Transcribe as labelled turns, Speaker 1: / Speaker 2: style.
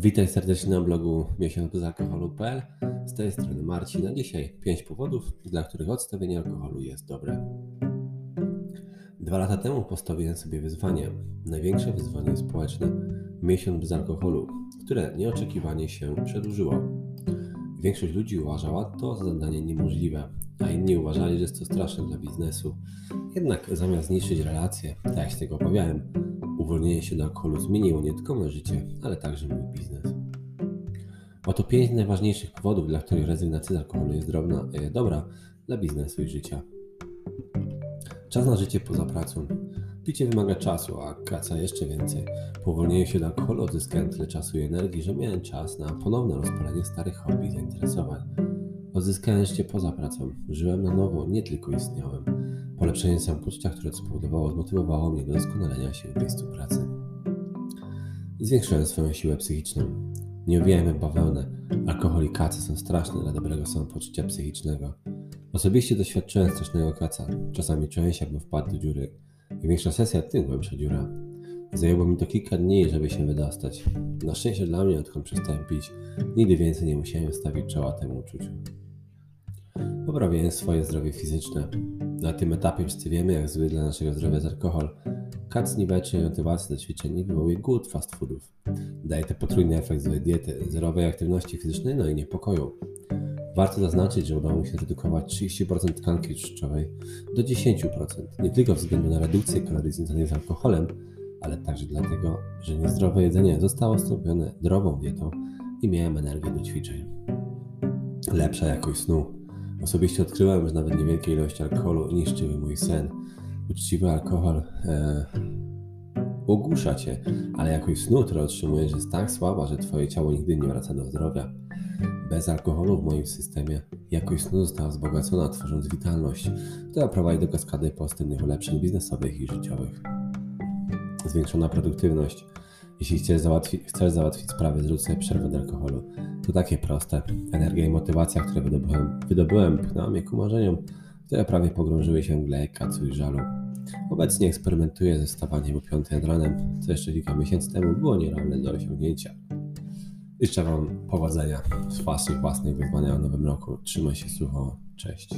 Speaker 1: Witaj serdecznie na blogu miesiączbezalkoholu.pl Z tej strony Marcin. Na dzisiaj 5 powodów, dla których odstawienie alkoholu jest dobre. Dwa lata temu postawiłem sobie wyzwanie, największe wyzwanie społeczne, miesiąc bez alkoholu, które nieoczekiwanie się przedłużyło. Większość ludzi uważała to za zadanie niemożliwe, a inni uważali, że jest to straszne dla biznesu. Jednak zamiast zniszczyć relacje, tak jak się tego obawiałem, uwolnienie się do alkoholu zmieniło nie tylko moje życie, ale także mój biznes. Oto pięć najważniejszych powodów, dla których rezygnacja z alkoholu jest drobna, e, dobra dla biznesu i życia. Czas na życie poza pracą. Picie wymaga czasu, a praca jeszcze więcej. Po uwolnieniu się do alkoholu odzyskałem tyle czasu i energii, że miałem czas na ponowne rozpalenie starych hobby i zainteresowań. Odzyskałem życie poza pracą. Żyłem na nowo, nie tylko istniałem. Polepszenie samopoczucia, które spowodowało, zmotywowało mnie do doskonalenia się w miejscu pracy. Zwiększyłem swoją siłę psychiczną. Nie owijajmy bawełnę. Alkohol i kacy są straszne dla dobrego samopoczucia psychicznego. Osobiście doświadczyłem strasznego kaca. Czasami czułem się, jakbym wpadł do dziury. Im większa sesja, tym głębsza dziura. Zajęło mi to kilka dni, żeby się wydostać. Na szczęście dla mnie, odkąd przestałem pić, nigdy więcej nie musiałem stawić czoła temu uczuciu. Poprawiłem swoje zdrowie fizyczne. Na tym etapie wszyscy wiemy, jak zły dla naszego zdrowia jest alkohol. Kac niweczy motywację do ćwiczeń i wywołuje głód fast foodów. Daje to potrójny efekt złej diety, zerowej aktywności fizycznej, no i niepokoju. Warto zaznaczyć, że udało mi się zredukować 30% tkanki tłuszczowej do 10%. Nie tylko względu na redukcję kalorii związanych z alkoholem, ale także dlatego, że niezdrowe jedzenie zostało zastąpione zdrową dietą i miałem energię do ćwiczeń. Lepsza jakość snu. Osobiście odkryłem, że nawet niewielkie ilości alkoholu niszczyły mój sen. Uczciwy alkohol e, ogłusza cię, ale jakość snu, którą otrzymujesz, jest tak słaba, że twoje ciało nigdy nie wraca do zdrowia. Bez alkoholu w moim systemie jakość snu została wzbogacona, tworząc witalność, która prowadzi do kaskady postępnych ulepszeń biznesowych i życiowych. Zwiększona produktywność. Jeśli chcesz załatwić, chcesz załatwić sprawę, zrób sobie przerwę od alkoholu. To takie proste. Energia i motywacja, które wydobyłem, wydobyłem pchnęła mnie ku marzeniom, które prawie pogrążyły się w mgle, kacu i żalu. Obecnie eksperymentuję ze wstawaniem o 5 nad ranem, co jeszcze kilka miesięcy temu było nierealne do osiągnięcia. Życzę Wam powodzenia w Waszych własnych wyzwaniach w nowym roku. Trzymaj się sucho. Cześć.